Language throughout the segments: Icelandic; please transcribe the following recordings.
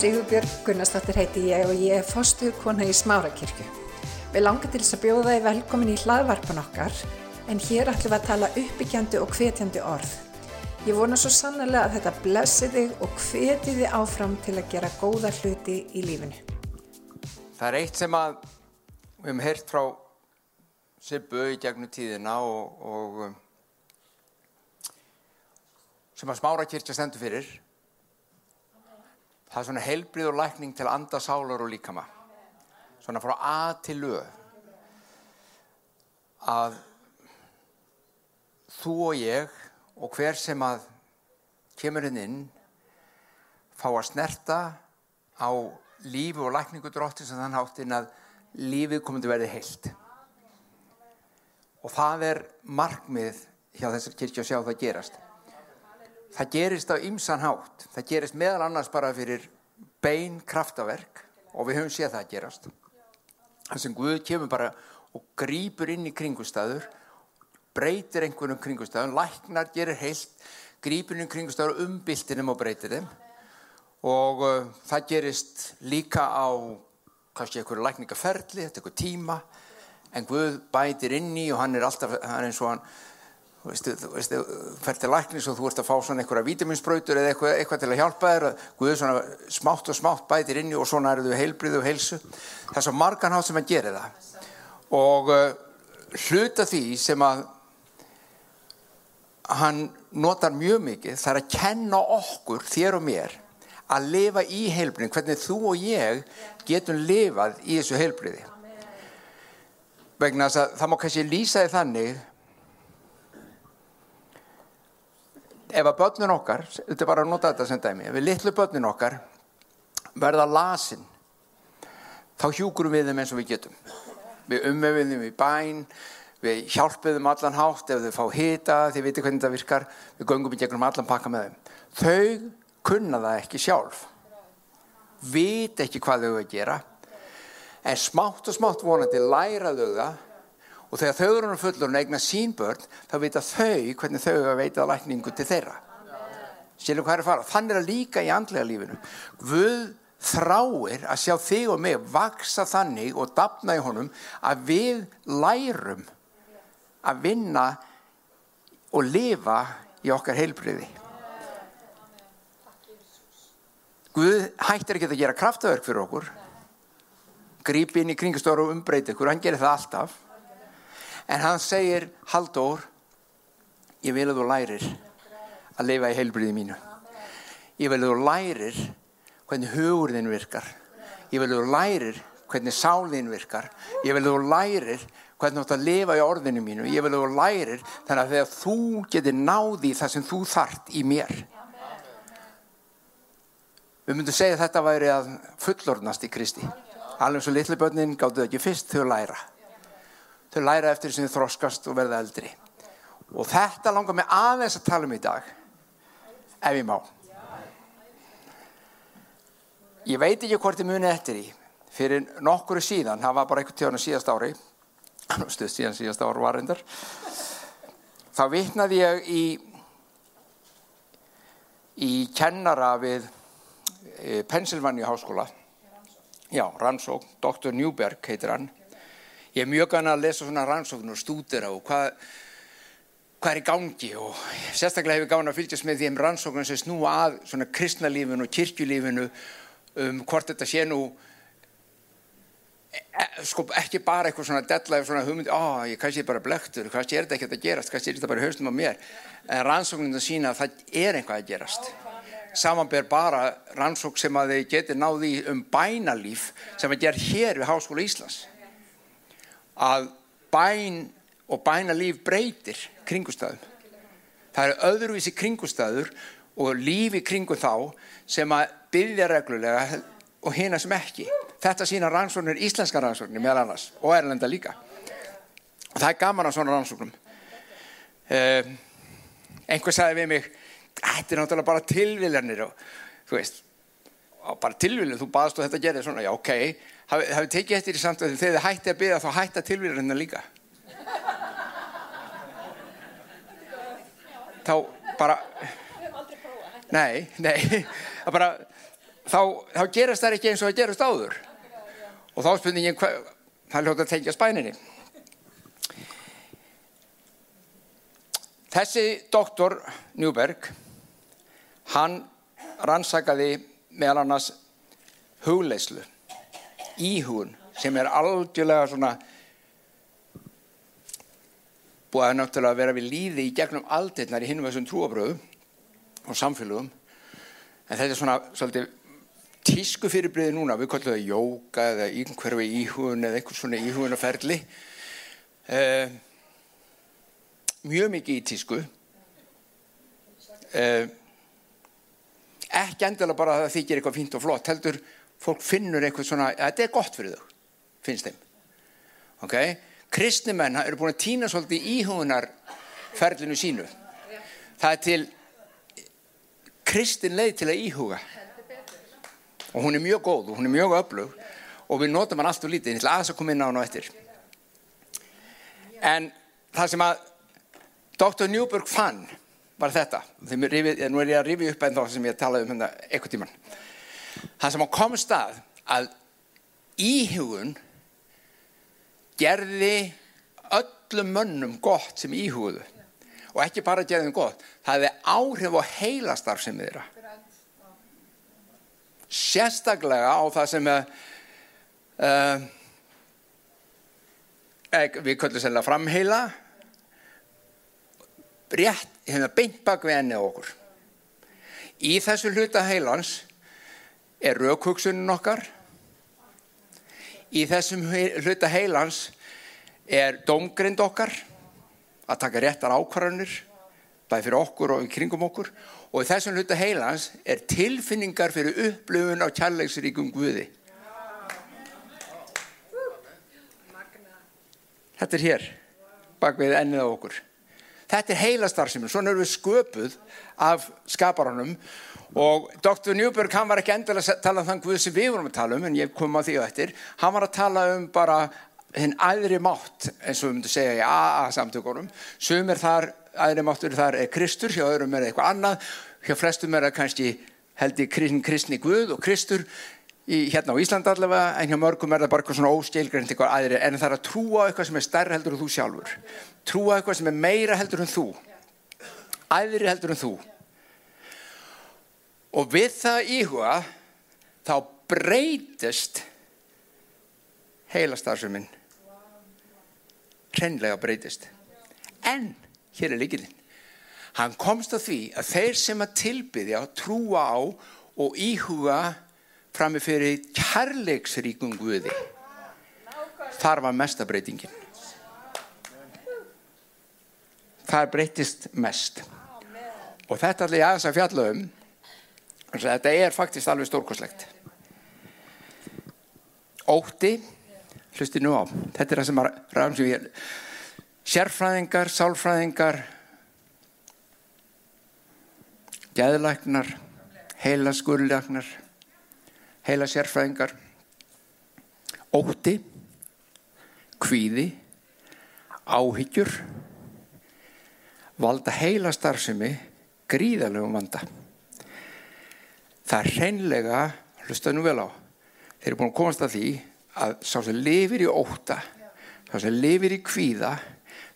Sigurbjörg Gunnarsdóttir heiti ég og ég er fostuð kona í Smárakirkju. Við langar til þess að bjóða þið velkomin í hlaðvarpan okkar en hér ætlum við að tala uppbyggjandi og hvetjandi orð. Ég vona svo sannlega að þetta blessi þig og hveti þið áfram til að gera góða hluti í lífinu. Það er eitt sem að við hefum heyrt frá Sibbu í gegnum tíðina og, og um, sem að smára kirkja stendur fyrir. Það er svona heilbrið og lækning til anda, sálar og líkama. Svona frá A til Ö. Að þú og ég og hver sem að kemur hinn inn fá að snerta á lífi og lækningu drottin sem þann háttinn að lífið komandi verði heilt. Og það er markmið hjá þessar kirkja að sjá það gerast. Það gerist á ymsan hátt. Það gerist meðal annars bara fyrir bein kraftaverk og við höfum séð það að gerast. Það sem Guð kemur bara og grýpur inn í kringustæður, breytir einhvernum kringustæðum, læknar gerir heilt, grýpur inn í kringustæður og umbyldinum og breytir þeim. Og uh, það gerist líka á kannski einhverju lækningaferli, þetta er einhver tíma, en Guð bætir inn í og hann er alltaf, hann er eins og hann, þú veistu, þú veistu, fer til læknis og þú ert að fá svona einhverja vítaminsbrautur eða eitthvað, eitthvað til að hjálpa þér og Guð svona smátt og smátt bætir inn í og svona eru þau heilbrið og heilsu. Það er svo margan hátt sem hann gerir það. Og uh, hluta því sem að hann notar mjög mikið, það er að kenna okkur, þér og mér, að lifa í heilbrið, hvernig þú og ég getum lifað í þessu heilbriði. Vegna þess að það má kannski lýsa því þannig ef að börnun okkar, þetta er bara að nota þetta sem dæmi, ef við litlu börnun okkar verða lasin, þá hjúkurum við þeim eins og við getum. Við umöfum þeim í bæn, við hjálpum þeim allan hátt ef þau fá hita, þið viti hvernig þetta virkar, við göngum í gegnum allan pakka með þeim. Þau kunna það ekki sjálf, vit ekki hvað þau að gera, en smátt og smátt vonandi læra þau það og þegar þau eru fullur og eignar sín börn þá vita þau hvernig þau að veita lækningu til þeirra. Skilur hvað er að fara? Þannig er að líka í andlega lífinu. Guð þráir að sjá þig og mig vaksa þannig og dapna í honum að við lærum að vinna og lifa í okkar heilbriði Guð hættir ekki að gera kraftaverk fyrir okkur. Grípi inn í kringustóru og umbreyta ykkur, hann gerir það alltaf en hann segir Halldór ég vil að þú lærir að lifa í heilbriði mínu. Ég vil að þú lærir hvernig hugur þinn virkar. Ég vil að þú lærir hvernig sál þinn virkar. Ég vil að þú lærir hvernig þú ætti að lifa í orðinu mínu. Ég vil að þú lærir þannig að þegar þú getur náði það sem þú þart í mér. Við myndum segja að þetta væri að fullornast í Kristi. Alveg svo litli börnin gáttu ekki fyrst þau læra þau læra eftir sem þau þroskast og verða eldri. Og þetta langar mig aðeins að tala um í dag ef ég má. Ég veit ekki hvort ég muni eftir í fyrir nokkuru síðan það var bara tíðan á síðast ári stuð síðan síðast ári var reyndar þá vittnaði ég í í kennara við e, Pennsylvania háskóla. Já, rannsók, Dr. Newberg heitir hann ég er mjög gana að lesa svona rannsóknur og stúdera og hvað hvað er í gangi og sérstaklega hefur gáðan að fylgjast með því um rannsóknum sem snúa að svona kristnalífinu og kirkjulífinu um hvort þetta sé nú e, sko ekki bara eitthvað svona della svona hugmyndi, á ég kannski bara blektur kannski er þetta ekkert að gerast, kannski er þetta bara haustum á mér. En rannsóknum það sína að það er eitthvað að gerast. Samanber bara rannsók sem að þeir geti náði um bænalíf sem að gera hér við Háskóla Íslands að bæn og bænalíf breytir kringustæðum. Það eru öðruvísi kringustæður og lífi kringu þá sem að byggja reglulega og hina sem ekki. Þetta sína rannsóknir, íslenska rannsóknir meðal annars og erlenda líka. Og það er gaman á svona rannsóknum. Uh, einhver sagði við mig, þetta er náttúrulega bara tilviljanir og þú veist, bara tilviljan, þú baðst og þetta gerir svona, já ok, hafið hafi tekið eftir í samtöðum, þegar þið hætti að byggja þá hætti að tilviljanina líka. þá bara nei, nei bara þá, þá gerast það ekki eins og það gerast áður. Og þá spurningin, það er hljótt að tengja spæninni. Þessi doktor Newberg, hann rannsakaði meðal annars hugleislu, íhugun, sem er algjörlega svona búið að náttúrulega vera við líði í gegnum aldeirnar í hinnum þessum trúabröðum og samfélögum. En þetta er svona svolítið tísku fyrirbriði núna, við kallum það jóka eða einhverfi íhugun eða einhvers svona íhugunarferli. Eh, mjög mikið í tísku. Eh, ekki endilega bara að það þykir eitthvað fínt og flott, heldur fólk finnur eitthvað svona, þetta er gott fyrir þau, finnst þeim. Ok? Kristnimenn eru búin að týna svolítið íhugunarferlinu sínu. Það er til kristin leið til að íhuga. Og hún er mjög góð og hún er mjög öflug og við notum hann allt og lítið, ég ætla aðeins að koma inn á hann á eftir. En það sem að Dr. Newberg fann var þetta, rifið, nú er ég að rifja upp en þá sem ég talaði um hérna eitthvað tíman. Það sem á komst að að íhugun gerði öllum mönnum gott sem íhuguðu og ekki bara gerði þeim gott, það hefði áhrif á heilastarf sem þeirra. Sérstaklega á það sem uh, uh, við köllum sérlega framheila, rétt, hérna beint bak við ennið okkur. Í þessu hluta heilans er raukvöksunin okkar, í þessum hluta heilans er domgrind okkar, að taka réttar ákvarðanir, bæði fyrir okkur og kringum okkur og í þessum hluta heilans er tilfinningar fyrir upplöfun á kærleiksríkum Guði. Þetta er hér, bak við ennið á okkur. Þetta er heilastarfsefnum, svona erum við sköpuð af skaparanum og Dr. Newberg, hann var ekki endilega að tala um þann Guð sem við vorum að tala um, en ég kom á því og eftir, hann var að tala um bara hinn aðri mátt, eins og við myndum segja í AA samtökunum, sem er þar, aðri máttur þar er Kristur, hjá öðrum er eitthvað annað, hjá flestum er það kannski held í kristni Guð og Kristur, í, hérna á Íslanda allavega, en hjá mörgum er það bara eitthvað svona óskeilgrænt eitthvað aðri, en það er að trúa eitthvað sem er stærra heldur en þú sjálfur, trúa eitthvað sem er meira heldur en þú, aðri heldur en þú. Og við það íhuga, þá breytist heilastarfsuminn hreinlega breytist. En, hér er líkilinn, hann komst að því að þeir sem að tilbyðja, trúa á og íhuga frammi fyrir kærleiksríkum Guði, þar var mesta breytingin. Það breytist mest. Og þetta allir aðeins að fjalla um, þetta er faktist alveg stórkoslegt. Ótti, hlusti nú á, þetta er það sem ræðum sem ég sérfræðingar, sálfræðingar geðlæknar heila skurðlæknar heila sérfræðingar ótti kvíði áhyggjur valda heila starfsemi gríðalegum vanda það er hreinlega hlusta nú vel á þeir eru búin að komast að því að sá sem lifir í óta sá sem lifir í kvíða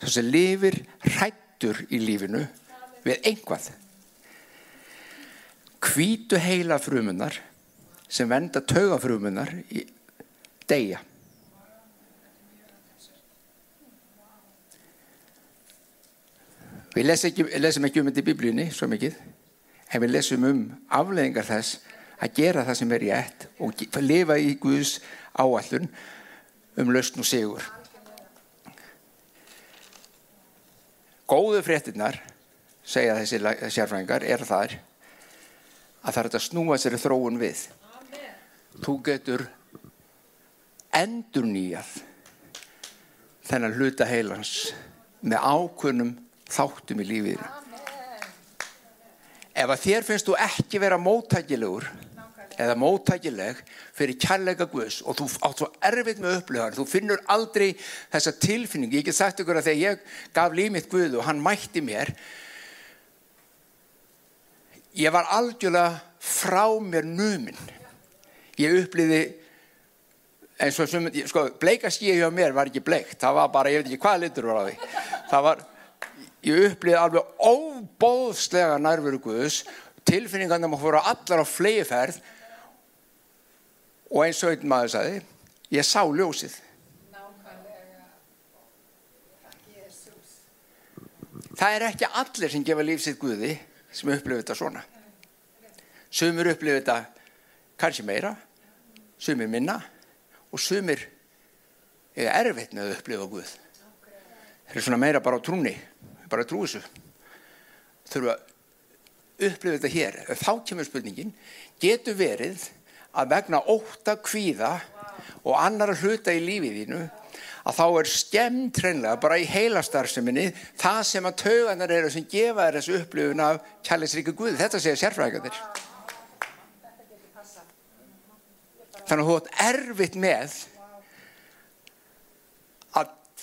sá sem lifir hrættur í lífinu við einhvað kvítu heila frumunar sem venda taugafrumunar í deyja. Við lesum ekki, lesum ekki um þetta í biblíunni svo mikið en við lesum um afleðingar þess að gera það sem er rétt og lifa í Guðs áallun um lausn og sigur. Góðu fréttinnar, segja þessi sérfræðingar, er þar að það er að snúa sér þróun við. Þú getur endur nýjað þennan hluta heilans með ákvörnum þáttum í lífiðinu. Ef að þér finnst þú ekki vera móttækilegur eða móttækileg fyrir kærleika Guðs og þú átt svo erfitt með upplöðan, þú finnur aldrei þessa tilfinningu. Ég get sagt ykkur að þegar ég gaf límið Guð og hann mætti mér, ég var algjörlega frá mér numin. Ég upplýði eins og sem, sko, bleika skíði hjá mér var ekki bleikt, það var bara, ég veit ekki hvað litur var á því. Það var, ég upplýði alveg óbóðslega nærveru Guðs, tilfinningarnir maður fóru allar á fleiðferð og eins og einn maður sagði, ég sá ljósið. Það er ekki allir sem gefa lífsitt Guði sem upplifir þetta svona. Sumir upplifir þetta kannski meira, sumir minna og sumir er erfitt með að upplifa Guð. Það er svona meira bara á trúni, bara trú þessu. Þurfa að upplifa þetta hér. Þá kemur spurningin, getur verið að vegna óta kvíða og annara hluta í lífið þínu að þá er skemmt hreinlega bara í heilastarfseminni það sem að tauganar eru sem gefa þér þessu upplifun af kjærleisríku Guð. Þetta segir sérfræðingar. Þannig að þú átt erfitt með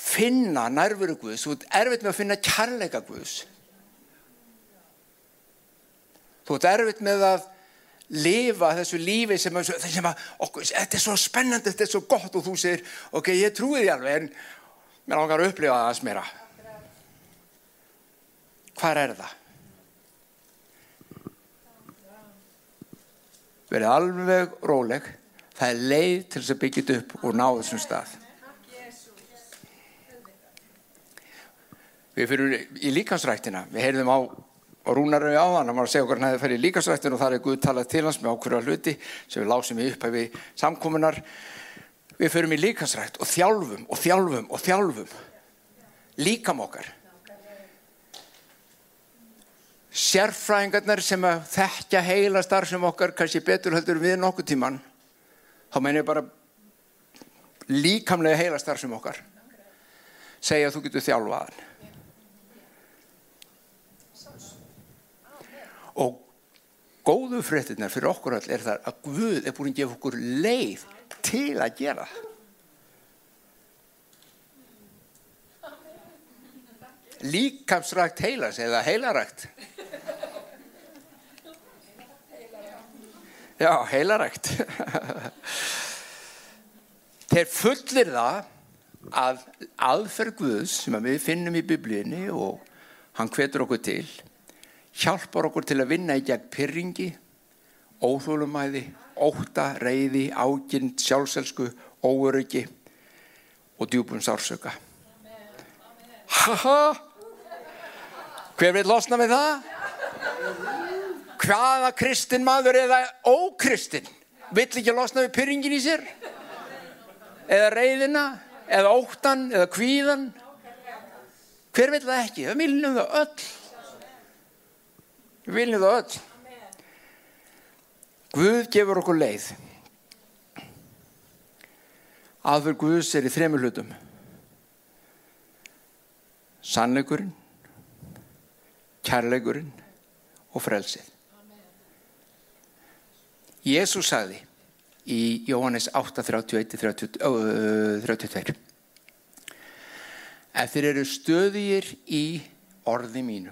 finna nærveru Guðs, þú átt erfitt með að finna kærleika Guðs. Þú átt erfitt með að lifa þessu lífi sem, sem að okkur, þetta er svo spennandi, þetta er svo gott og þú segir, ok, ég trúi því alveg en mér langar að upplifa það aðeins meira. Hvað er það? Verið alveg róleg, það er leið til þess að byggja upp og ná þessum stað. Við fyrir í líkansræktina, við heyrðum á og Rúnar er á þann, hann var að segja okkur hann hefði færið líkasrættin og það er Guð talað til hans með ákverða hluti sem við lásum í upphæfi samkominar við förum í líkasrætt og þjálfum og þjálfum og þjálfum líkam okkar. Sérfræðingarnar sem að þekkja heila starf sem okkar kannski betur heldur við nokkuð tíman þá menn ég bara líkamlega heila starf sem okkar segja að þú getur þjálfaðan og góðu fréttinnar fyrir okkur all er það að Guð er búin að gefa okkur leið til að gera líkamsrækt heilas eða heilarækt? Já, heilarækt. Þeir fullir það að aðferð Guðs sem við finnum í biblíunni og hann hvetur okkur til hjálpar okkur til að vinna í gegn pyrringi, óþólumæði, óta, reyði, ákynnt, sjálfselsku, óöryggi og djúbum sársöka. Haha! Hver vil losna með það? Hvaða kristin maður eða ókristin vill ekki losna við pyrringin í sér? Eða reyðina? Eða óttan? Eða kvíðan? Hver vill það ekki? Það viljum það öll. Við viljum það öll. Guð gefur okkur leið. Aðför Guðs er í þremur hlutum. Sannleikurinn, kærleikurinn og frelsið. Jésús sagði í Jóhannes 8.31-32 Ef þeir eru stöðir í orði mínu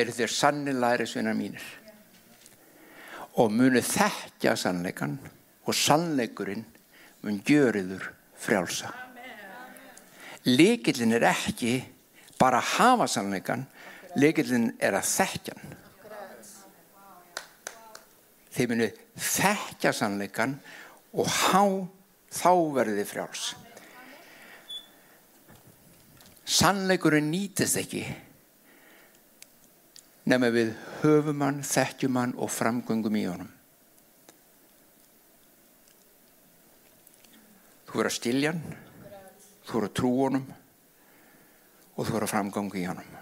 eru þér sannilæri svinnar mínir og munu þekkja sannleikan og sannleikurinn mun gjöriður frjálsa. Likillin er ekki bara að hafa sannleikan, likillin er að þekkja hann. Þeir munu þekkja sannleikan og há, þá verður þið frjáls. Sannleikurinn nýtist ekki nema við höfum hann, þekkjum hann og framgöngum í honum. Þú verður að stilja hann, þú verður að trú honum og þú verður að framgöngu í honum.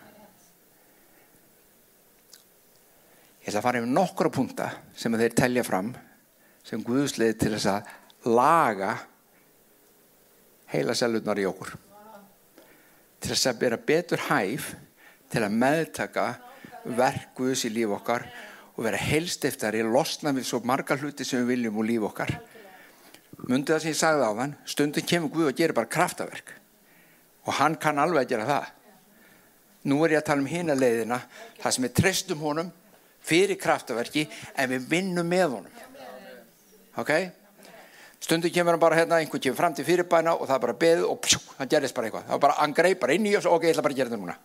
Ég ætla að fara yfir nokkra punta sem þeir telja fram sem Guðsleið til þess að laga heila selurnar í okkur. Til þess að bera betur hæf til að meðtaka verkuðs í líf okkar og vera helstiftari, losna við svo marga hluti sem við viljum úr líf okkar. Mundið það sem ég sagði á þann, stundum kemur Guð og gerir bara kraftaverk og hann kann alveg að gera það. Nú er ég að tala um hína leiðina, það sem við treystum honum fyrir kraftaverki en við vinnum með honum. ok? Stundum kemur hann bara hérna, einhvern kemur fram til fyrirbæna og það bara beðið og pjú, hann gerist bara eitthvað. Það bara, hann greið bara inn í og svo, ok, ég ætla bara að gera þetta núna.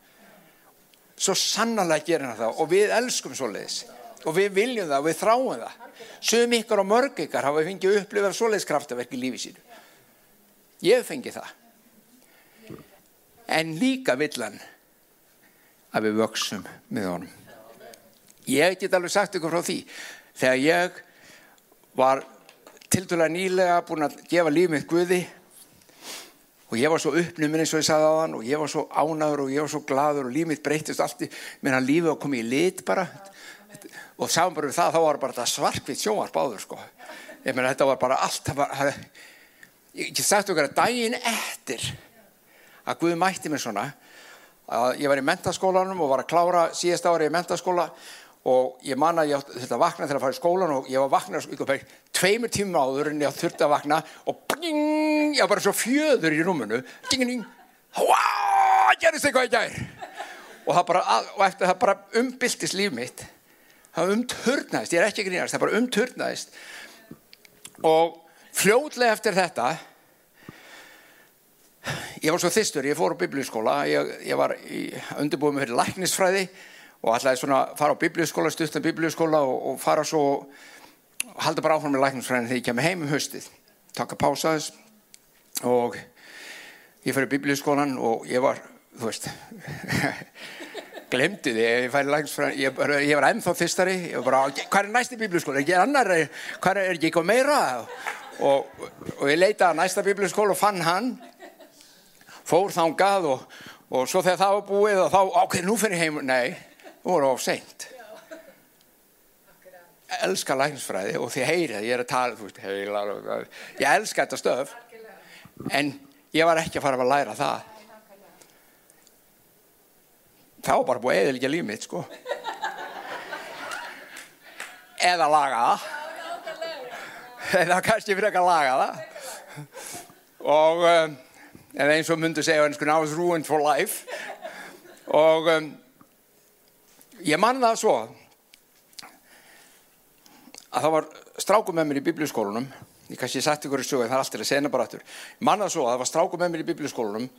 Svo sannarlega gerir hann það og við elskum svoleiðis og við viljum það og við þráum það. Sum ykkar og mörg ykkar hafa fengið upplifað svoleiðiskraftaverk í lífi sínu. Ég fengi það. En líka vill hann að við vöksum með honum. Ég get alveg sagt ykkur frá því. Þegar ég var tildulega nýlega búin að gefa líf mitt Guði og ég var svo uppnuminn eins og ég sagði á hann og ég var svo ánaður og ég var svo gladur og líf mitt breytist allt í, menn að lífið á komið í lit bara og sáum bara við það, þá var bara þetta svarkvitt sjónvarp áður sko. Ég meina þetta var bara allt, það var, ég get sagt okkar að daginn eftir að Guði mætti mér svona að ég var í mentaskólanum og var að klára síðast ári í mentaskóla og ég man að ég þurfti að vakna þegar að fara í skólan og ég var að vakna sko, tveimur tímum áður en ég þurfti að vakna og bling, ég var bara svo fjöður í rúmunu ding, hvað gerist eitthvað í gær. Og, bara, og eftir það bara umbyltist líf mitt. Það umturnaðist, ég er ekki grínast það bara umturnaðist. Og fljóðlega eftir þetta ég var svo þistur, ég fór á biblíuskóla ég, ég var undirbúið með fyrir læknisfræði og ætlaði svona fara á biblíuskóla, stuttan biblíuskóla og, og fara svo og halda bara áfram með læknisfræðin þegar ég kemur heim um höstið taka pása þess og ég fyrir biblíuskólan og ég var, þú veist glemdi því, ég færi læknisfræðin ég, ég var ennþá þistari. Ég var bara, hvað er næsti biblíuskóla, ekki annar hvað er ekki eitthvað meira? Og, og ég leita að næsta biblíuskóla og fann hann. Fór þángað og, og svo þegar það var búið og þá, ok, nú fyrir heim, nei, nú voru á seint. Elska læknisfræði og þið heyrið, ég er að tala, þú veist, heila, ég elska þetta stöf, en ég var ekki að fara að læra það. Var bara búið eðilíkja líf mitt, sko. Eða laga það. Eða kannski fyrir ekki að laga það. Og... Um, en eins og myndu segja I was ruined for life og um, ég man það svo að það var strákum með mér í biblíuskólunum ég kannski sagt ykkur í sögu en það er alltaf að segna bara aftur. Ég man það svo að það var strákum með mér í biblíuskólunum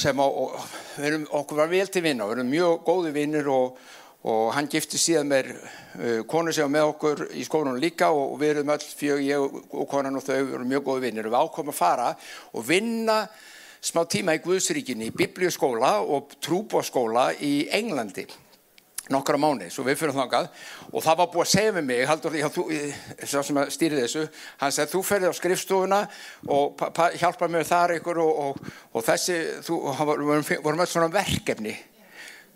sem á, og, erum, okkur var vel til vinna við erum mjög góði vinnir og og hann gifti síðan með uh, konu sem var með okkur í skólanum líka og, og við erum öll fjög, ég og konan og þau við erum mjög góði vinnir og við ákomum að fara og vinna smá tíma í Guðsríkinni, í biblíuskóla og trúbóskóla í Englandi nokkara mánu, svo við fyrir þangað og það var búið að segja með mig Haldur, já, þú, sá sem að stýri þessu hann segði þú ferði á skrifstofuna og hjálpa mér þar ykkur og, og, og þessi, þú, vorum öll svona verkefni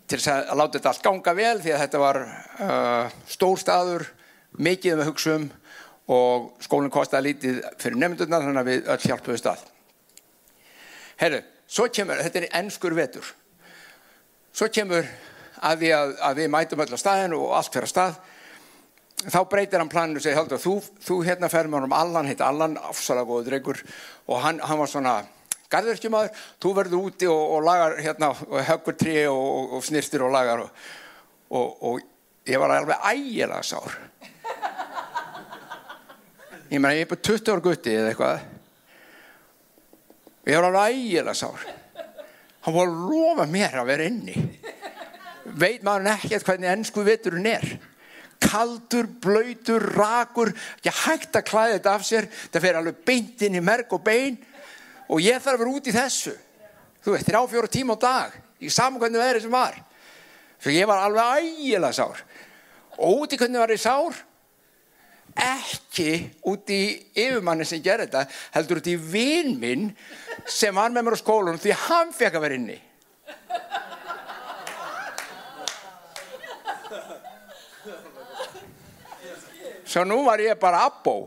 til þess að láta þetta allt ganga vel því að þetta var uh, stór staður, mikið með hugssum og skólinn kostiði lítið fyrir nefndurna þannig að við öll hjálpuðu stað. Herru, svo kemur, þetta er ennskur vetur, svo kemur að við, að, að við mætum öll á staðinu og allt fyrir að stað, þá breytir hann planinu og segir, Haldur, þú, þú hérna fer með honum Allan, heit Allan, afsalega góður drengur og hann, hann var svona garðurkjumadur, þú verður úti og, og lagar hérna og höggur trí og, og snýrstir og lagar og, og ég var alveg ægilega sár. Ég meina ég er bara 20 ára gutti eða eitthvað. Ég var alveg ægilega sár. Hann var að lofa mér að vera inni veit maður nekkert hvernig ennsku veturinn er? Kaldur, blöytur, rakur. Ekki hægt að klæða þetta af sér. Það fer alveg beint inn í merk og bein. Og ég þarf að vera út í þessu. Þú veist, þrjá fjóru tíma á dag. Í saman hvernig veðrið sem var. Svo ég var alveg ægilega sár. Og út í hvernig var ég sár? Ekki út í yfirmanni sem gerði þetta heldur út í vinn minn sem var með mér á skólunum því hann fekk að vera inni svo nú var ég bara abbó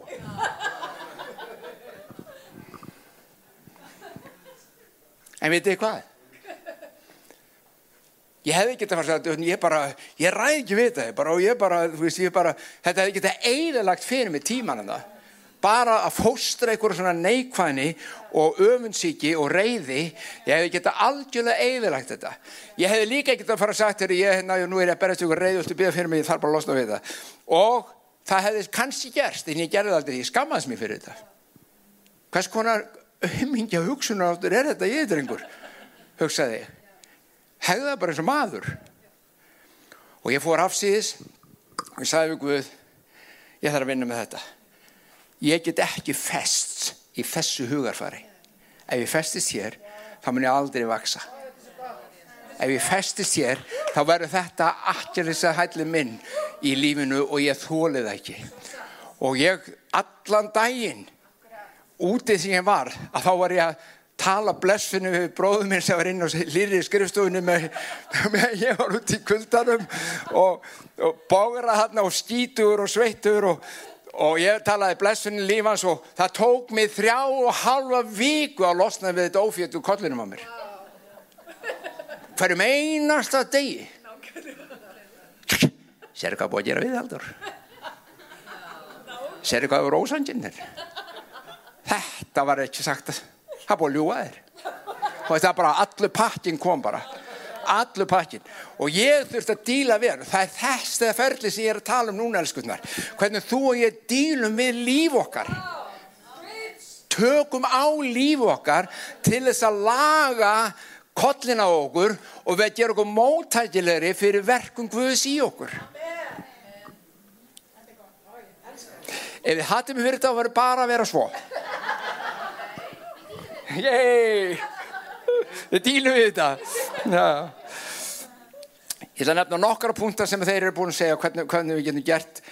En veitu hvað? Ég hefði ekki þetta fara að segja, ég bara, ég ræði ekki við þetta, bara, og ég bara, þú veist, ég bara, þetta hefði ekki þetta eiginlagt fyrir mig tíman en það. Bara að fóstra einhverja svona neikvæðni og öfunnsíki og reyði, ég hefði þetta algjörlega eiginlagt þetta. Ég hefði líka ekki þetta að fara að segja, þegar ég, hérna, nú er ég að berast ykkur reyði og þú býða fyrir mig, ég þarf bara að losna við það. Og það hefði kannski gerst en ég gerði aldrei, ég skammaðis mér fyrir þetta. Hvers konar umhingja hugsunaráttur er þetta ég drengur? Hugsaði hefði það bara eins og maður. Og ég fór afsýðis og ég sagði við Guð ég þarf að vinna með þetta. Ég get ekki fest í þessu hugarfari. Ef ég festist hér þá mun ég aldrei vaksa ef ég festist hér þá verður þetta akkjörðis að hætli minn í lífinu og ég þólið ekki. Og ég allan daginn útið sem ég var að þá var ég að tala blessinu við bróðum minn sem var inn á lýri skrifstofunni með, með ég var út í kuldanum og, og bógra hann og skítur og sveittur og, og ég talaði blessinu lífans og það tók mig þrjá og halva viku að losna við þetta ófjötu kollinum á mér hverjum einasta degi. Sér hvað búið að gera við aldur sér hvað er ósanginn þetta var ekki sagt að það búið að ljúa þér. Og það bara allur pakkin kom bara. Allur pakkin og ég þurfti að díla við það er þess þegar ferli sem ég er að tala um núna elskunnar hvernig þú og ég dílum við líf okkar. Tökum á líf okkar til þess að laga kollin á okkur og við gerum okkur móttækilegri fyrir verkum Guðs í okkur ef við hattum fyrir þetta að vera bara að vera svo Yey! Við dílum við þetta. Já. Ég ætla að nefna nokkara punktar sem þeir eru búin að segja hvernig, hvernig við getum gert,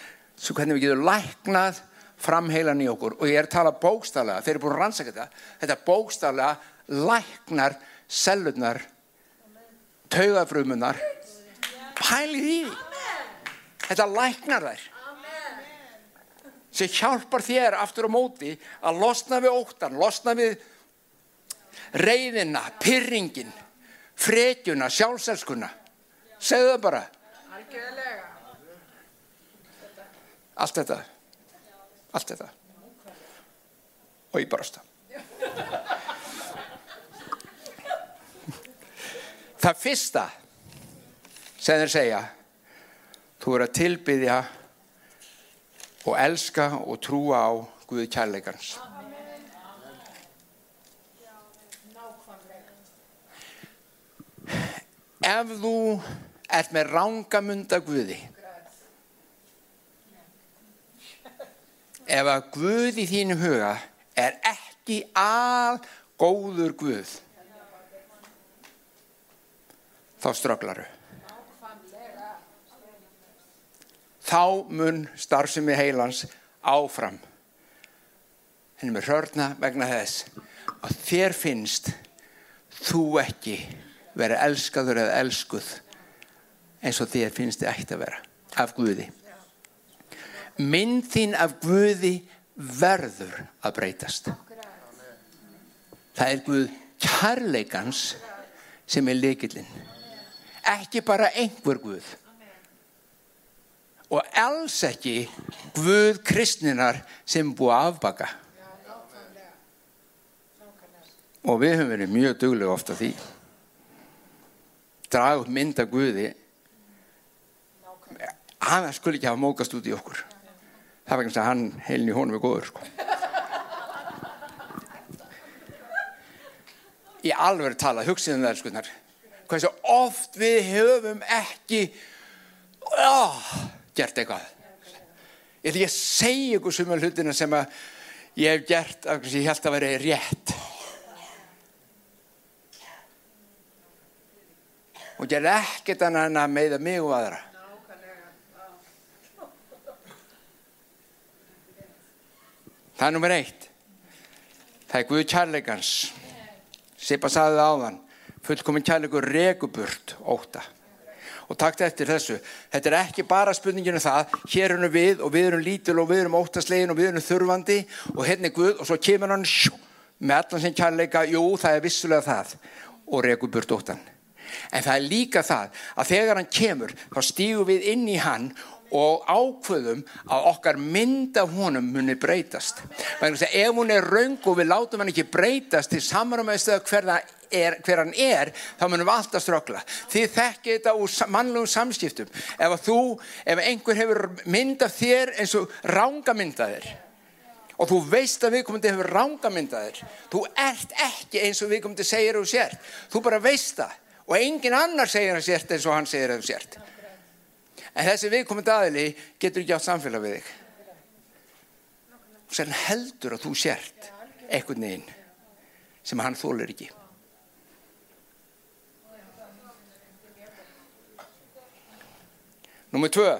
hvernig við getum læknað framheilan í okkur. Og ég er að tala bókstallega, þeir eru búin að rannsaka þetta. Þetta bókstallega læknar sellurnar, taugafrumunar. Pælið í því. Þetta læknar þær. Sem hjálpar þér aftur á móti að losna við óttan, losna við reyðina, pyrringin frekjuna, sjálfselskuna segðu það bara allt þetta allt þetta og ég bara stað það fyrsta sem þeir segja þú er að tilbyðja og elska og trúa á Guði kærleikans ef þú ert með rángamunda Guði ef að Guð í þínu huga er ekki al góður Guð þá strögglaru þá mun starfsemi heilans áfram. Henni með hörna vegna þess að þér finnst þú ekki vera elskaður eða elskuð eins og þér finnst þið ætti að vera af Guði. Mynd þín af Guði verður að breytast. Það er Guð kærleikans sem er leikillin ekki bara einhver Guð. Og alls ekki Guð kristninar sem búið að afbaka. Og við höfum verið mjög duglega ofta því. Draga upp mynd af Guði. Hann skulle ekki hafa mókast út í okkur. Það var ekki að hann heilin í honum er góður sko. í alveg tala hugsiðum það skunar hvað svo oft við höfum ekki ó, gert eitthvað. Ég ætla ekki að segja ykkur suma hlutina sem að ég hef gert að ég held að vera rétt. Og gerði ekkert annað en að meiða mig og aðra. Það er nummer eitt. Það er Guð kærleikans. Sipa saði það áðan fullkominn kærleikur reguburt óta og takt eftir þessu. Þetta er ekki bara spurninginu um það. Hér erum við og við erum lítil og við erum óttaslegin og við erum þurfandi. Og hérna er Guð og svo kemur hann sjú, með allan sem kærleika, jú það er vissulega það. Og reguburt ótan en það er líka það að þegar hann kemur þá stígum við inn í hann og ákveðum að okkar mynd af honum muni breytast. Að ef hún er raung og við látum hann ekki breytast til samramæðstöða hver, er, hver hann er, þá munum við alltaf ströggla. Þið þekkið þetta úr mannlegum samskiptum. Ef þú, ef einhver hefur mynd af þér eins og ránga myndaðir og þú veist að viðkomandi hefur ránga myndaðir, þú ert ekki eins og viðkomandi segir þú sért. Þú bara veist það og engin annar segir hann sért eins og hann segir þú sért en þessi viðkomandi aðili getur ekki átt samfélag við þig. Og sér hann heldur að þú sért eitthvað neginn sem hann þólar ekki. Númið tvö.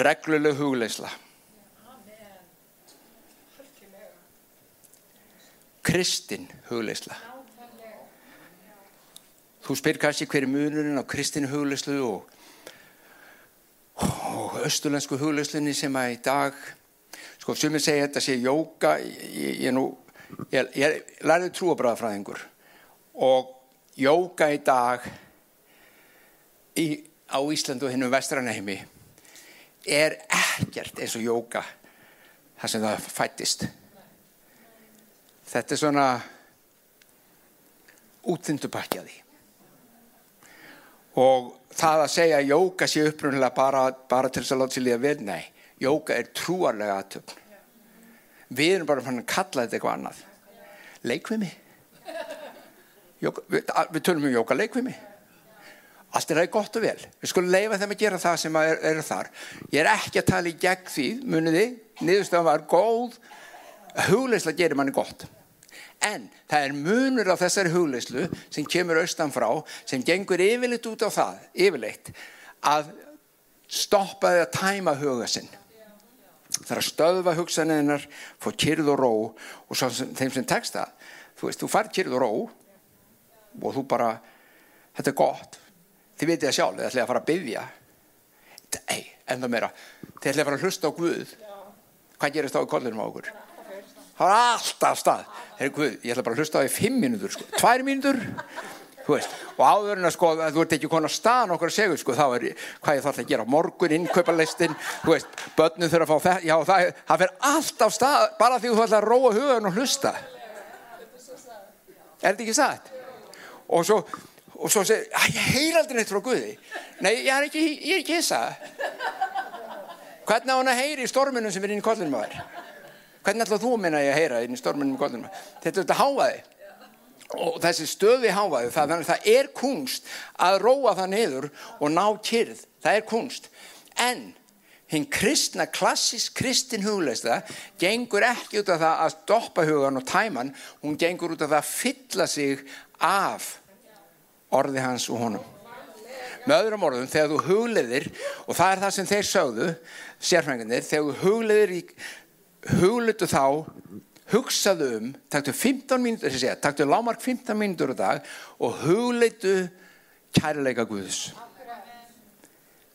Regluleg hugleisla Kristinn hugleisla Þú spyr kannski hver er munurinn á kristinu hugleyslu og, og östulensku hugleyslinni sem að í dag, sko ég segja þetta sé jóka, ég, ég, ég, ég lærði trúabræðafræðingur og jóka í dag í, á Íslandu og hennum vestranheimi er ekkert eins og jóka þar sem það fættist. Þetta er svona útþyndupakjaði og það að segja að jóka sé upprunnilega bara, bara til þess að láta sér líða vel, nei, jóka er trúarlega aðtöfn. Við erum bara fann að kalla þetta eitthvað annað. Leikvimi. Jóka, við, við tölum um jóka leikvimi. Allt er það gott og vel. Við skulum leifa þeim að gera það sem er, er þar. Ég er ekki að tala í gegn því, muniði, niðurstöðan var góð, hugleislega gerir manni gott. En það er munur á þessari hugleyslu sem kemur austan frá sem gengur yfirleitt út á það, yfirleitt, að stoppa þið að tæma huga sinn. Það er að stöðva hugsaninnar, få kyrð og ró og svo sem, þeim sem tekst það, þú veist, þú fær kyrð og ró og þú bara, þetta er gott, þið veitir það sjálf, þið ætlaði að fara að byggja. En það meira, þið ætlaði að fara að hlusta á Guð. Hvað gerist þá í kollinum á okkur? Það var alltaf stað. Heri, Guð, ég ætla bara að hlusta á því fimm mínútur sko. tvær mínútur og áður en að sko, þú ert ekki konar staðan okkur að segja sko, þá er hvað ég þarf að gera morgun, innkaupalistin börnum þurfa að fá þetta já, það, það fer alltaf stað bara því þú ætla að róa hugan og hlusta. Er þetta ekki satt? Og svo og svo segir, ég heyr aldrei neitt frá Guði. Nei, ég er ekki, ég er ekki hissa. Hvernig á hann að heyri í storminum sem er inn í kollinum á þér Hvernig ætlaðu þú minna ég að heyra inn í storminum góðunum? Þetta er þetta háaði. Og þessi stöði háaði, það, það er kunst að róa það niður og ná kyrð. Það er kunst. En hinn kristna, klassisk kristin hugleista gengur ekki út af það að stoppa hugan og tæman. Hún gengur út af það að fylla sig af orði hans og honum. Með öðrum orðum, þegar þú hugleðir, og það er það sem þeir sögðu, sérfræðingarnir, þegar þú hugleðir í huglutu þá hugsaðu um, taktu 15 mínútur segja, taktu lámark 15 mínútur á dag og hugleitu kærleika Guðs.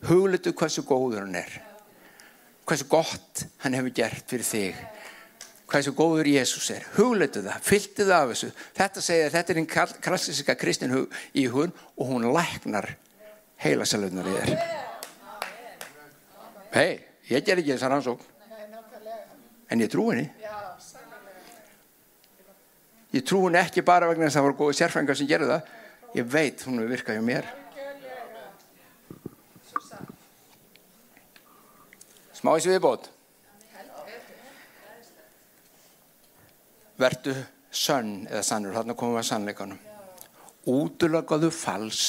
Hugleitu hversu góður hann er hversu gott hann hefur gert fyrir þig hversu góður Jésús er. Hugleitu það, fylgtu það af þessu. Þetta segja, þetta er einn klassiska kristin í hún og hún læknar heila selöfnar í þér. Hei, ég ger ekki þessar ansókn en ég trú henni. Ég trú henni ekki bara vegna þess að það voru góði sérfrængar sem gerðu það. Ég veit hún vil virka hjá mér. Smá þessi viðbót verdu sönn eða sannur. Þarna komum við að sannleikanum. Útlökaðu fals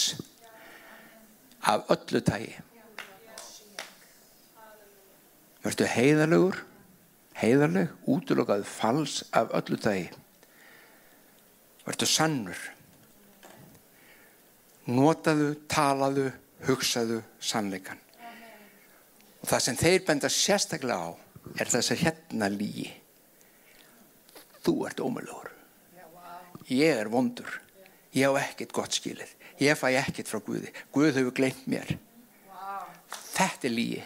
af öllu tægi verdu heiðalegur heiðarleg, útlokað fals af öllu dagi. Verður sannur. Notaðu, talaðu, hugsaðu sannleikan. Og það sem þeir benda sérstaklega á er þess að hérna lígi. Þú ert ómöluður. Ég er vondur. Ég á ekkert gott skilið. Ég fæ ekkert frá Guði. Guð hefur glemt mér. Þetta er lígi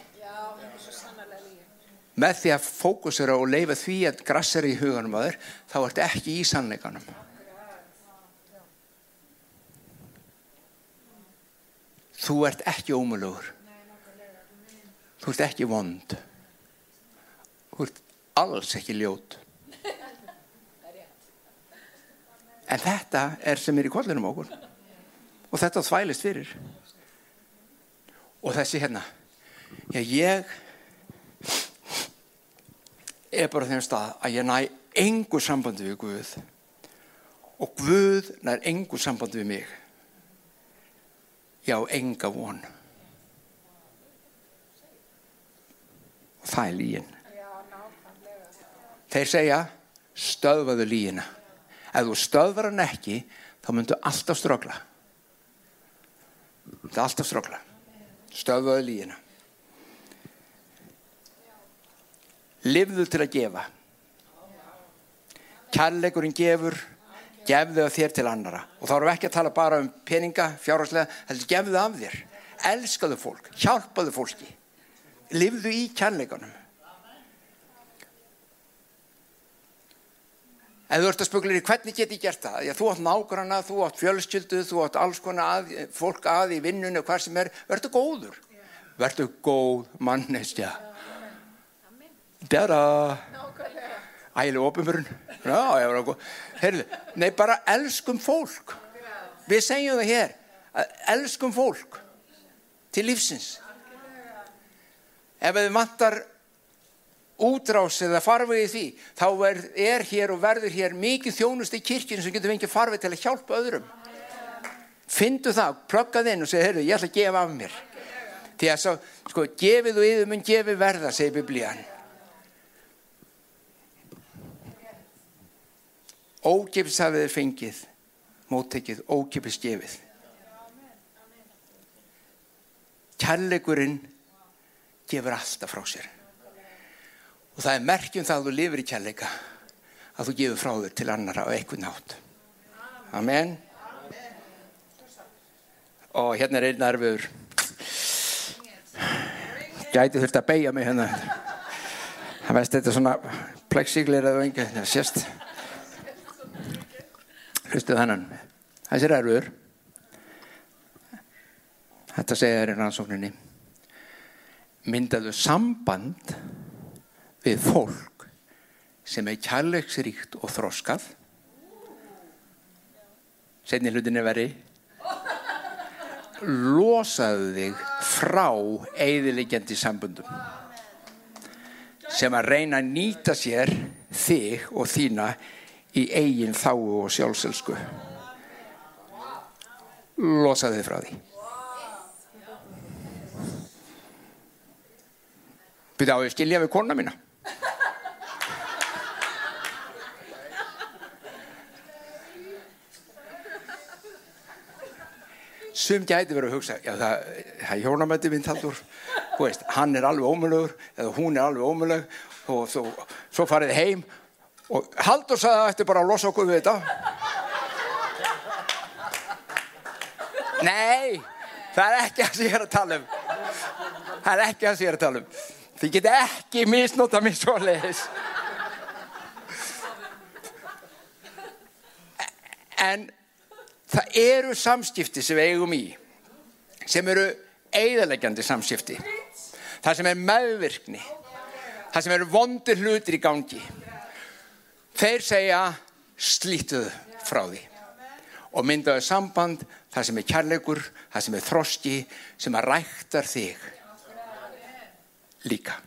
með því að fókusera og leifa því að grassar í huganum að þér þá ert ekki í sannleikanum. Þú ert ekki ómulugur þú ert ekki vond. Þú ert alls ekki ljót. En þetta er sem er í kollinum okkur. Og þetta þvælist fyrir. Og þessi hérna. Já, ég er bara þeim stað að ég næ engu sambandi við Guð og Guð nær engu sambandi við mig. Já, enga von. Og það er lígin þeir segja stöðvaðu lígina ef þú stöðvar hann ekki þá myndu alltaf strögla það er alltaf strögla stöðvaðu lígina Livðu til að gefa. Kærleikurinn gefur, gefðu það þér til annara. Og þá erum við ekki að tala bara um peninga, fjárhagslega, heldur gefðu það af þér. Elskaðu fólk, hjálpaðu fólki. Livðu í kærleikunum. Ef þú ert að spökulir í hvernig get ég gert það? Já, þú átt nágrana, þú átt fjölskyldu, þú átt alls konar að, fólk að í vinnunni og hvað sem er. Verður góður. Verður góð mannestja. Dada. Ægileg. Heyrðu, nei bara elskum fólk. Við segjum það hér. Elskum fólk til lífsins. Ef við vantar útrás eða farvegi því, þá er, er hér og verður hér mikið þjónust í kirkjunu sem getur fengið farvegi til að hjálpa öðrum. Findu það, plöggað inn og segja, heyrðu, ég ætla að gefa af mér. Því að svo, sko, gefið og yfir mun gefið verða, segir biblían. Ógipis hafið þið fengið, móttekið, ógipis gefið. Kærleikurinn gefur alltaf frá sér. Og það er merkjum það að þú lifir í kærleika að þú gefur frá þér til annara á eitthvað nátt. Amen. Og hérna er einn arfiður. Gæti þurft að beigja mig hérna. Það veist þetta er svona plexiglir eða enga. Það sést. Hlustu þannan. Þessi er erfiður. Þetta segja þér í rannsókninni. Myndaðu samband við fólk sem er kærleiksríkt og þroskað setni hlutinni veri losaðu þig frá eigðilegjandi sambundum sem að reyna að nýta sér þig og þína í eigin þáu og sjálfselsku. Losaðu þig frá því. Byrja á að skilja við kona mína. Sum gæti verið að hugsa, já það, er hjónamöndi minn taldur, hann er alveg ómölugur eða hún er alveg ómölugur og svo, svo farið heim og Haldur sagði að þetta bara að losa okkur við þetta. Nei, það er ekki sem ég er að tala um. Það er ekki sem ég er að tala um. Þið geta ekki misnóta mér svo leiðis. En það eru samskipti sem við eigum í sem eru eigðalegjandi samskipti það sem er meðvirkni það sem eru vondir hlutir í gangi þeir segja slítuðu frá því. Og myndaðu samband það sem er kærleikur það sem er þroski sem að ræktar þig líka.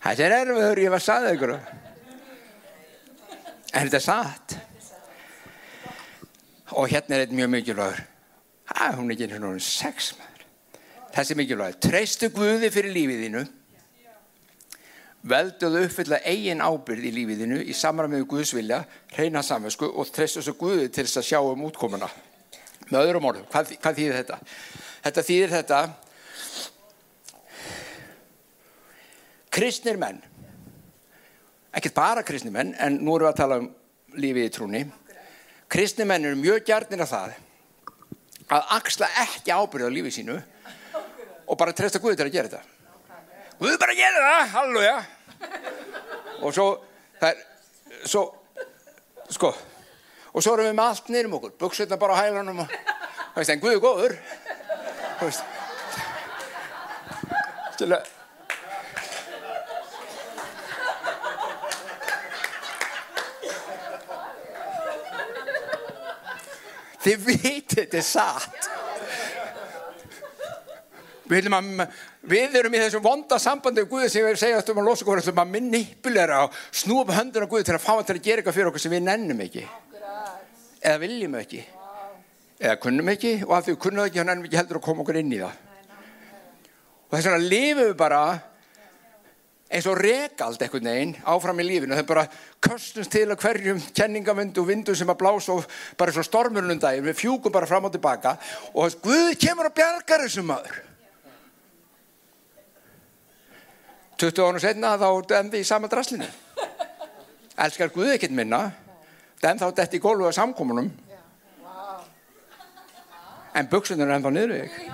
Það er erfiður ég var að saða ykkur. En þetta er satt? Og hérna er þetta mjög mikilvægur. Að hún er ekki einhvern veginn sex maður. Þessi mikilvægur, treystu Guði fyrir lífið þínu velduðu uppfylla eigin ábyrð í lífið þínu í samræmið Guðs vilja, hreina samvesku og treystu þessu Guði til þess að sjá um útkomuna. Með öðrum orðum, hvað, hvað þýðir þetta? Þetta þýðir þetta kristnir menn ekkert bara kristnir menn en nú erum við að tala um lífið í trúni kristni menn eru mjög gjarnir af það að axla ekki ábyrða á lífið sínu og bara treysta Guði til að gera þetta Guði bara gera það, halluja og svo það er svo sko og svo erum við með allt nýrum okkur buksutna bara á hælunum og veist, en Guði góður veist. til að Þið vitið þetta er satt. Við, að, við erum í þessu vonda sambandi af Guði sem við segjast um að losa okkur að manipulera og snúpa höndur af Guði til að fá hann til að gera eitthvað fyrir okkur sem við nennum ekki. Eða viljum ekki. Eða kunnum ekki og af því við kunnum ekki, hann nennum ekki heldur að koma okkur inn í það. Og þess vegna lifum við bara eins og regald einhvern veginn áfram í lífinu það er bara köstumst til að hverjum kenningavindu og vindu sem að blása og bara svo stormurinn um daginn, við fjúkum bara fram og tilbaka og Guð kemur og bjargar þessum maður 20 ára setna þá demði í sama draslinu. Elskar Guð ekkert minna. Dem þá detti í gólu að samkomunum. En buksunum er ennþá niður ekki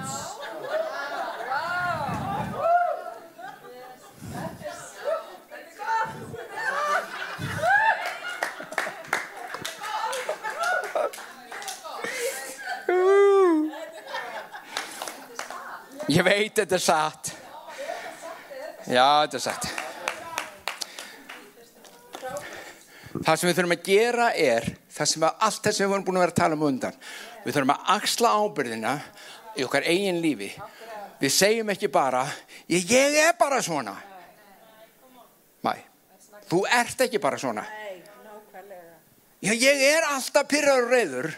Ég veit þetta er satt. Já, þetta er satt. Það sem við þurfum að gera er, það sem að allt það sem við vorum búin að vera að tala um undan, við þurfum að axla ábyrðina í okkar eigin lífi. Við segjum ekki bara, ég, ég er bara svona. Mæ, þú ert ekki bara svona. Já, ég er alltaf pyrraður reyður.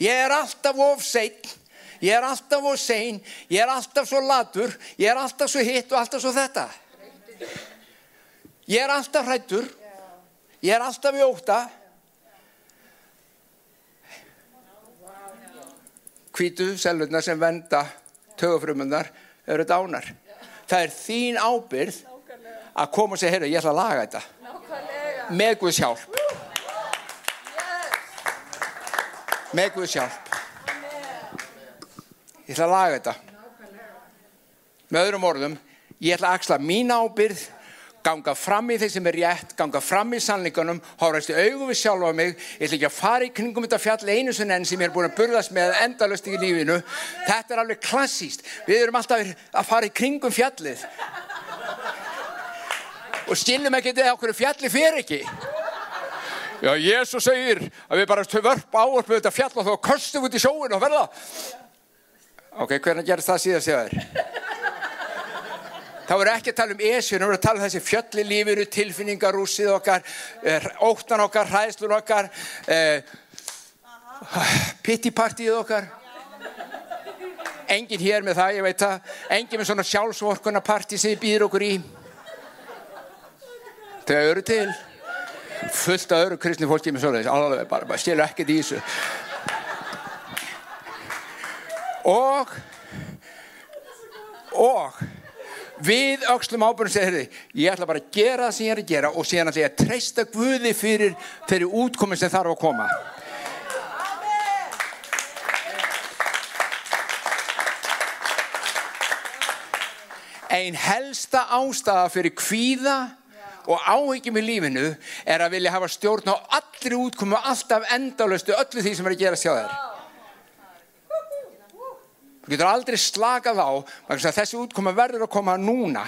Ég er alltaf ofseitt ég er alltaf og sein, ég er alltaf svo latur, ég er alltaf svo hitt og alltaf svo þetta. Ég er alltaf hrættur, ég er alltaf í óta. Hvítu selurna sem venda tögufrumunar eru dánar. Það er þín ábyrð að koma og segja, heyrðu, ég ætla að laga þetta. Með Guðs hjálp. Með Guðs hjálp. Ég ætla að laga þetta. Með öðrum orðum ég ætla að axla mín ábyrð ganga fram í þeir sem er rétt ganga fram í sannleikunum hóraðist í augum við sjálfa mig. Ég ætla ekki að fara í kringum þetta fjall einu sem enn sem ég er búin að burðast með endalust í lífinu. Þetta er alveg klassíst við erum alltaf að fara í kringum fjallið. Og skilum ekki þetta okkur fjalli fyrir ekki. Já, Jésu segir að við bara vörp áorfum þetta fjall og þá kostum við út í sjóin og verða Ok, hvernig gerðist það síðan séður? Það voru ekki að tala um esjun, það voru að tala um þessi fjölli lífiru, tilfinningarúsið okkar, eh, óttan okkar, hræðslun okkar, eh, pittipartíð okkar. Engin hér með það, ég veit það. Engin með svona sjálfsvorkunarpartí sem þið býður okkur í. Þau eru til. Fullt af öru kristni fólki með svona þessi, alveg bara, bara stilur ekkert í þessu og og við aukslum ábyrgum segir ég ætla bara að gera það sem ég er að gera og síðan ætla ég að treysta Guði fyrir þeirri útkomi sem þarf að koma. Einn helsta ástafa fyrir kvíða og áhyggjum í lífinu er að vilja hafa stjórn á allri útkomi og alltaf endalöstu öllu því sem er að gera sjá þér Þú getur aldrei slakað á þessi útkoma verður að koma núna.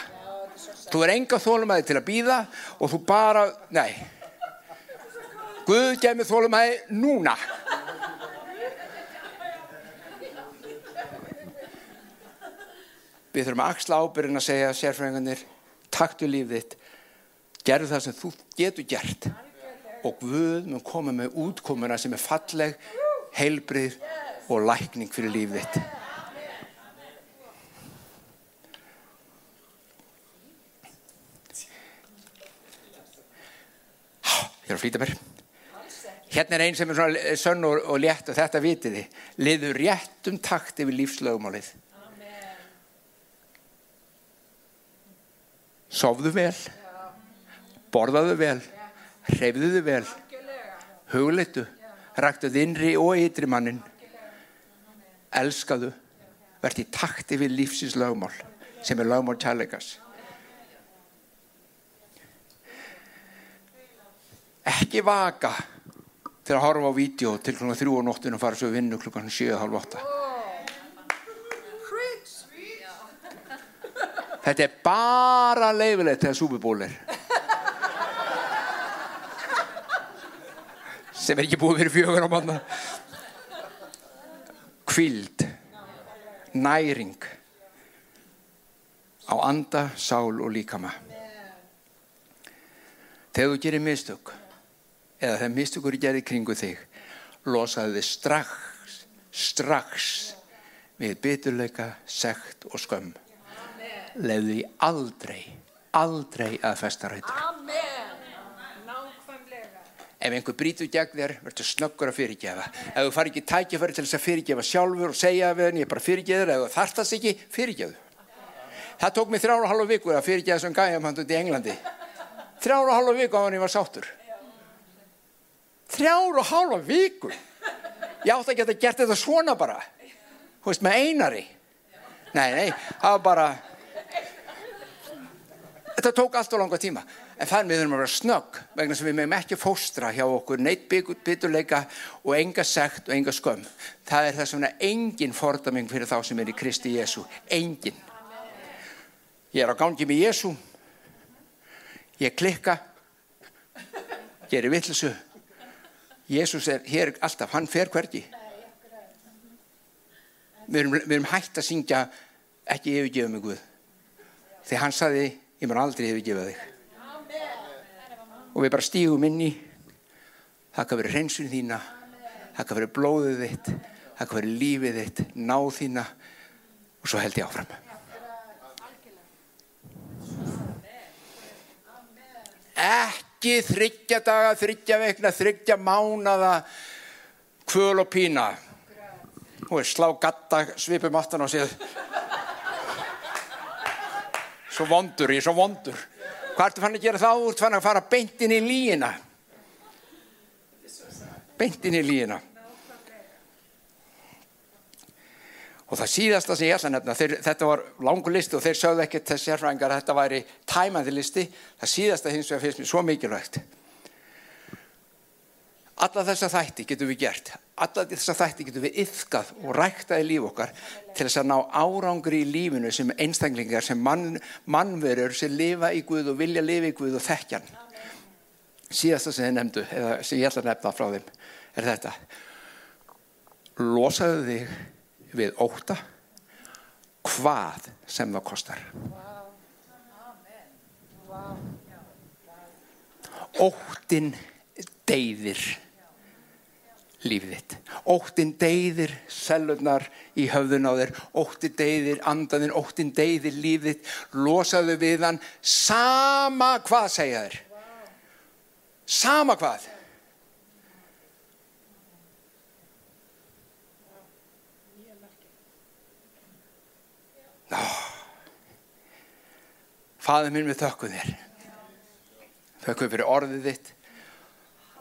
Þú er enga þólumæði til að býða og þú bara, nei. Guð gef mér þólumæði núna. Við þurfum að axla ábyrgin að segja sérfræðingarnir, taktu lífið þitt, gerðu það sem þú getur gert og Guð mun koma með útkomuna sem er falleg, heilbrið og lækning fyrir lífið þitt. Ég er að flýta mér. Hérna er einn sem er svona sönn og, og létt og þetta vitiði. Liður réttum takt yfir lífslögumálið. Sofðu vel. Borðaðu vel. Hreyfðuðu vel. Hugleitu. Ræktuð innri og ytri mannin. Elskaðu. Verði í takt yfir lífsins lögumál sem er lögumál kærleikas. Ekki vaka til að horfa á vídeo til klukkan þrjú á nóttinu og fara svo vinnu klukkan 7.30 Þetta er bara leifilegt þegar súpuból er. Sem er ekki búið fyrir fjögur á manna. Kvild, næring á anda, sál og líkama. Þegar þú gerir mistök, eða þegar mistökur er gerðið kringu þig, losaðu þið strax, strax við byturleika, sekt og skömm. Því aldrei, aldrei að festa rætur. Ef einhver brítur gegn þér, verður snöggur að fyrirgefa. Ef þú fari ekki tækifæri til þess að fyrirgefa sjálfur og segja við henni, ég bara fyrirgeður, ef þú þartast ekki, fyrirgeðu. Það tók mig þrjára halva vikur að fyrirgeða sem gæjum hann út í Englandi. Þrjára halva vikur á hann ég var sáttur. Þrjára og halva vikur? Ég átti að geta gert þetta svona bara. Þú veist, með einari. Nei, nei, það var bara... Þetta tók allt og langa tíma. En þannig við þurfum að vera snögg vegna sem við meðum ekki fóstra hjá okkur neitt bytturleika og enga sekt og enga skömm. Það er þess vegna engin fordaming fyrir þá sem er í Kristi Jésu. Engin. Ég er á gangi með Jésu. Ég klikka. Gerir vittlisu. Jésús er hér alltaf, hann fer hvergi. Við erum, við erum hægt að syngja ekki yfirgefa mig Guð. Þegar hann saði, ég mér aldrei yfirgefa þig og við bara stígum inn í þakka verið hreinsun þína þakka verið blóðið þitt þakka verið lífið þitt, náð þína og svo held ég áfram ekki þryggja daga þryggja veikna, þryggja mánada kvöl og pína og er slá gatta svipum aftan á sig svo vondur, ég er svo vondur Hvað ertu fann að gera þá? Þú ert fann að fara beintin í líina. Beintin í líina. Og það síðasta sem ég ætla að nefna, þeir, þetta var langu listi og þeir sögðu ekkert þessi sérfræðingar að þetta væri tæmandi listi. Það síðasta hins vegar finnst mér svo mikilvægt. Alla þessa þætti getum við gert. Alla þessa þætti getum við yfkað og ræktaði líf okkar til þess að ná árangri í lífinu sem einstaklingar, sem mann, mannverur sem lifa í Guð og vilja lifa í Guð og þekkjan. Síðasta sem þið nefndu, eða sem ég ætla að nefna frá þeim, er þetta. Losaðu þig við óta hvað sem það kostar. Óttin deyðir lífið þitt. Óttin deyðir sellurnar í höfðun á þér, óttin deyðir andanin, óttin deyðir lífið þitt, losaðu við hann, sama hvað segja þér. Sama hvað. Ná, faður minn við þökkum þér. Þökkum fyrir orðið þitt,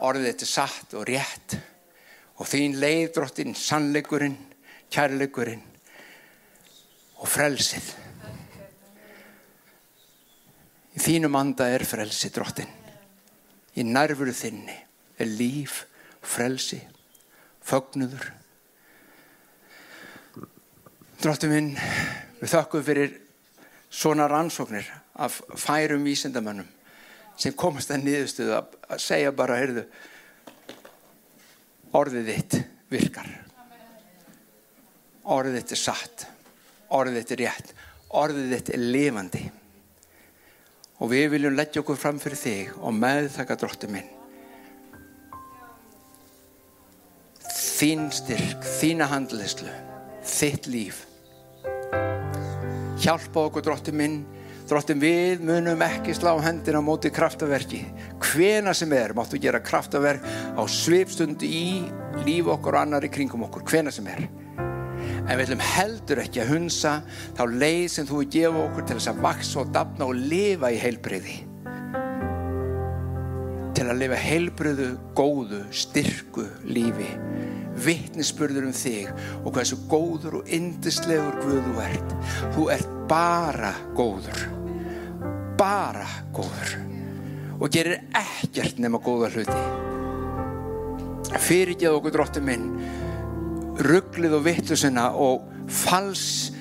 orðið þitt er satt og rétt og þín leið drottin, sannleikurinn, kærleikurinn og frelsið. Í þínum anda er frelsið drottin. Í nærfuru þinni er líf, frelsi, fögnuður. Drottin minn, við þakkum fyrir svona rannsóknir af færum vísindamönnum sem komast að niðurstuðu að segja bara, heyrðu, orðið þitt virkar. Orðið þitt er satt. Orðið þitt er rétt. Orðið þitt er lifandi. Og við viljum leggja okkur fram fyrir þig og meðtaka dróttu minn. Þín styrk þína handlislu þitt líf hjálpa okkur dróttu minn Dróttum við munum ekki slá hendina móti kraftaverki. Hvena sem er máttu gera kraftaverk á svipstund í líf okkur og annar í kringum okkur. Hvena sem er. En við ætlum heldur ekki að hunsa þá leið sem þú gefa okkur til þess að vaksa og dapna og lifa í heilbriði. Til að lifa heilbriðu, góðu, styrku lífi. Vittnisspurður um þig og hversu góður og indislegur Guð þú ert. Þú ert bara góður. Bara góður. Og gerir ekkert nema góða hluti. Fyrirgeð okkur dróttum minn rugglið og vittlusina og fals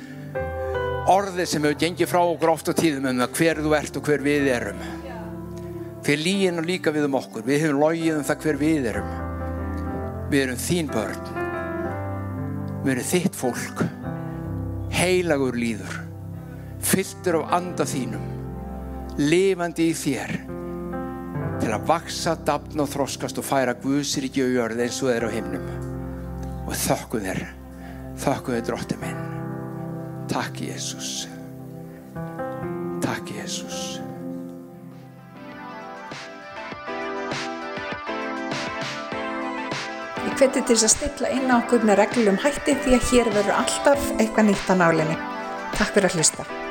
orðið sem hefur gengið frá okkur oft á tíðum um það hver þú ert og hver við erum. Fyrir lígin og líka við um okkur. Við hefum logið um það hver við erum. Við erum þín börn. Við erum þitt fólk. Heilagur líður fylltur af anda þínum lifandi í þér til að vaksa, dapna og þroskast og færa Guðsir ekki á jörð eins og þeir á himnum og þakku þér þakku þér drótti minn takk Jésús takk Jésús Ég hveti til þess að stilla inn á okkur með reglum hætti því að hér verður alltaf eitthvað nýtt á nálinni. Takk fyrir að hlusta.